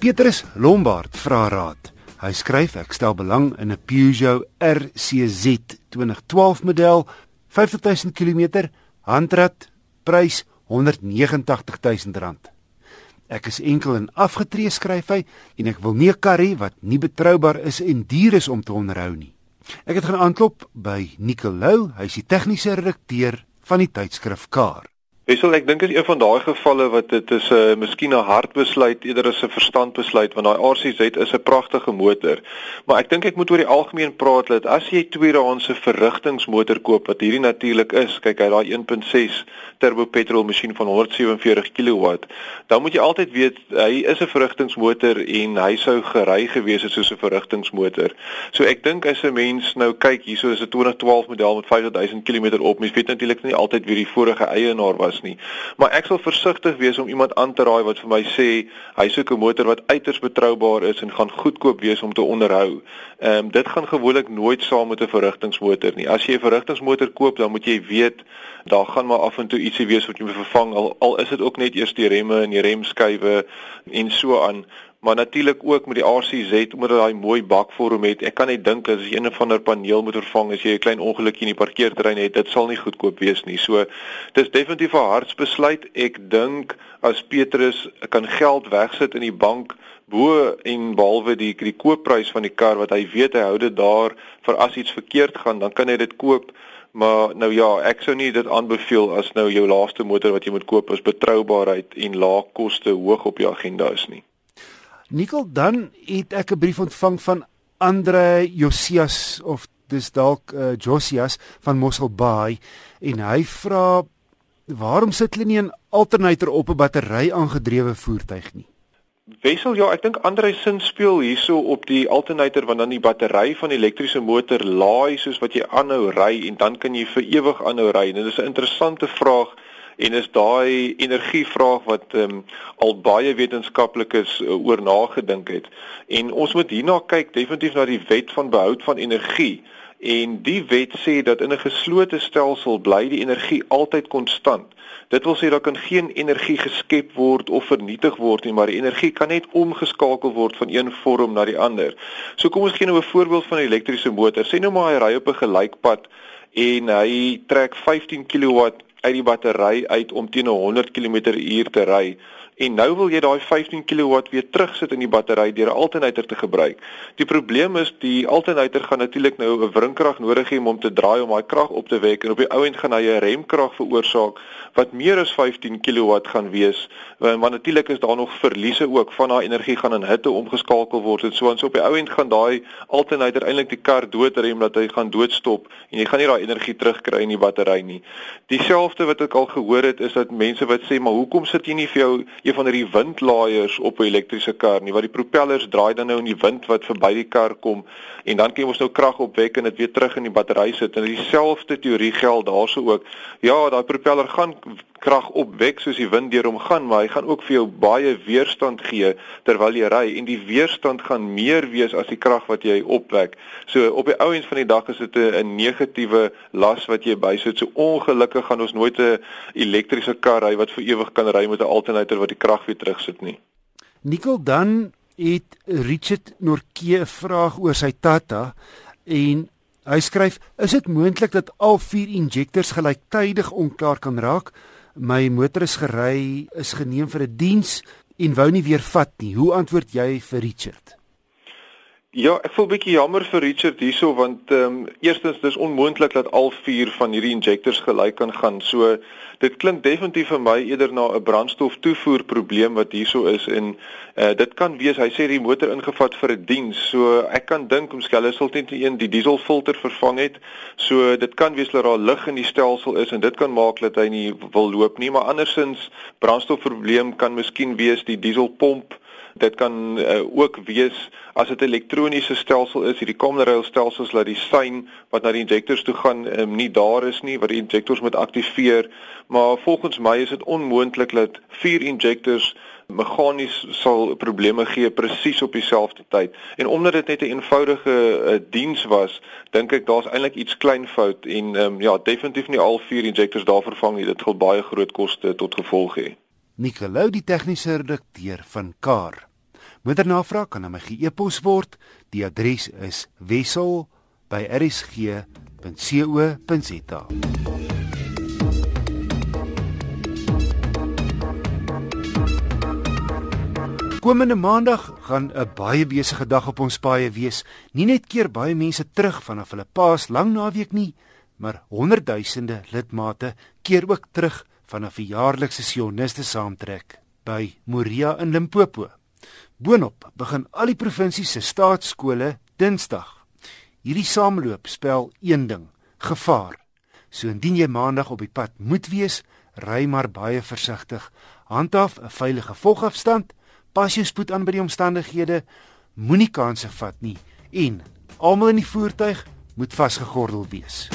Petrus Lombard vra raad. Hy skryf ek stel belang in 'n Peugeot RCZ 2012 model, 50000 km, handrat, prys R189000. Ek is enkel en afgetree skryf hy en ek wil nie 'n kar hê wat nie betroubaar is en duur is om te onderhou nie. Ek het gaan aanklop by Nicolou, hy is die tegniese redakteur van die tydskrif Car. Wessel, ek dink is een van daai gevalle wat dit is 'n uh, miskien 'n hartbesluit eerder as 'n verstandbesluit want daai RCZ is 'n pragtige motor. Maar ek dink ek moet oor die algemeen praat dat as jy tweedehandse verrigtingsmotor koop wat hierdie natuurlik is, kyk hy daai 1.6 turbo petrol masjien van 147 kW, dan moet jy altyd weet hy is 'n verrigtingsmotor en hy sou gery gewees het soos 'n verrigtingsmotor. So ek dink as 'n mens nou kyk, hierso is 'n 2012 model met 50000 km op, mens weet natuurlik nie altyd wie die vorige eienaar was nie. Maar ek sal versigtig wees om iemand aan te raai wat vir my sê hy soek 'n motor wat uiters betroubaar is en gaan goedkoop wees om te onderhou. Ehm um, dit gaan gewoonlik nooit saam met 'n verrigtingsmotor nie. As jy 'n verrigtingsmotor koop, dan moet jy weet daar gaan maar af en toe ietsie wees wat jy moet vervang al al is dit ook net eers die remme en die remskuive en so aan maar natuurlik ook met die RCZ omdat hy mooi bakvorm het. Ek kan net dink as jy een van 'n paneel moet vervang as jy 'n klein ongelukkie in die parkeerterrein het, dit sal nie goedkoop wees nie. So dis definitief 'n hartsbesluit. Ek dink as Petrus kan geld wegsit in die bank bo en behalwe die die koopprys van die kar wat hy weet hy hou dit daar vir as iets verkeerd gaan, dan kan hy dit koop. Maar nou ja, ek sou nie dit aanbeveel as nou jou laaste motor wat jy moet koop is betroubaarheid en lae koste hoog op jou agenda is nie. Nikkel dan het ek 'n brief ontvang van Andre Josias of dis dalk uh, Josias van Mossel Bay en hy vra waarom sit hulle nie 'n alternator op 'n battery aangedrewe voertuig nie. Wessel ja, ek dink Andre sin speel hierso op die alternator want dan die battery van die elektriese motor laai soos wat jy aanhou ry en dan kan jy vir ewig aanhou ry. Dit is 'n interessante vraag en is daai energievraag wat ehm um, al baie wetenskaplikes uh, oor nagedink het. En ons moet hierna kyk definitief na die wet van behoud van energie. En die wet sê dat in 'n geslote stelsel bly die energie altyd konstant. Dit wil sê daar kan geen energie geskep word of vernietig word nie, maar die energie kan net omgeskakel word van een vorm na die ander. So kom ons gee nou 'n voorbeeld van 'n elektriese motor. Sê nou maar hy ry op 'n gelykpad en hy trek 15 kW uit die battery uit om teen 100 km/h te ry en nou wil jy daai 15 kW weer terugsit in die battery deur 'n alternator te gebruik. Die probleem is die alternator gaan natuurlik nou 'n wringkrag nodig hê om te draai om daai krag op te wek en op die ou end gaan hy 'n remkrag veroorsaak wat meer as 15 kW gaan wees. Want, want natuurlik is daar nog verliese ook van daai energie gaan in hitte omgeskakel word en so en so op die ou end gaan daai alternator eintlik die kar doodrem dat hy gaan doodstop en jy gaan nie daai energie terugkry in die battery nie. Dieselfde wat ek al gehoor het is dat mense wat sê maar hoekom sit jy nie vir jou een van die windlaaiers op 'n elektriese kar nie, waar die propellers draai dan nou in die wind wat verby die kar kom en dan kan jy mos nou krag opwek en dit weer terug in die battery sit. En dieselfde teorie geld daarso ook. Ja, daai propeller gaan krag opwek soos die wind deur hom gaan, maar hy gaan ook vir jou baie weerstand gee terwyl jy ry en die weerstand gaan meer wees as die krag wat jy opwek. So op die ou end van die dag is dit 'n negatiewe las wat jy bysit. So ongelukkig gaan ons nooit 'n elektriese kar ry wat vir ewig kan ry met 'n alternator wat die krag weer terugsit nie. Nikkel dan het Richard Norke 'n vraag oor sy Tata en hy skryf: "Is dit moontlik dat al vier injectors gelyktydig onklaar kan raak? My motor is gery, is geneem vir 'n diens en wou nie weer vat nie. Hoe antwoord jy vir Richard?" Ja, ek voel bietjie jammer vir Richard hierso want ehm um, eerstens dis onmoontlik dat al vier van hierdie injectors gelyk kan gaan. So dit klink definitief vir my eerder na 'n brandstoftoevoer probleem wat hierso is en uh, dit kan wees hy sê die motor ingevat vir 'n diens. So ek kan dink om skelle sal net een die dieselfilter vervang het. So dit kan wees dat daar lug in die stelsel is en dit kan maak dat hy nie wil loop nie, maar andersins brandstofprobleem kan miskien wees die dieselpomp Dit kan uh, ook wees as dit 'n elektroniese stelsel is, hierdie common rail stelsels laat die sein wat na die injectors toe gaan um, nie daar is nie wat die injectors moet aktiveer, maar volgens my is dit onmoontlik dat vier injectors meganies sal probleme gee presies op dieselfde tyd. En omdat dit net 'n eenvoudige uh, diens was, dink ek daar's eintlik iets klein fout en um, ja, definitief nie al vier injectors daar vervang nie. Dit gaan baie groot koste tot gevolg hê. Nicolou die tegniese redakteur van Kar. Moedernavraag kan aan my ge-e-pos word. Die adres is wissel@rsg.co.za. Komende maandag gaan 'n baie besige dag op ons paaie wees. Nie net keer baie mense terug vanaf hulle paas lang naweek nie, maar honderdduisende lidmate keer ook terug vanaf 'n jaarlikse sioniste saamtrek by Moria in Limpopo. Boonop begin al die provinsie se staatskole Dinsdag. Hierdie sameloop spel een ding: gevaar. So indien jy maandag op die pad moet wees, ry maar baie versigtig. Handhaaf 'n veilige volgafstand pas jou spoed aan by die omstandighede, moenie kansse vat nie en almal in die voertuig moet vasgegordel wees.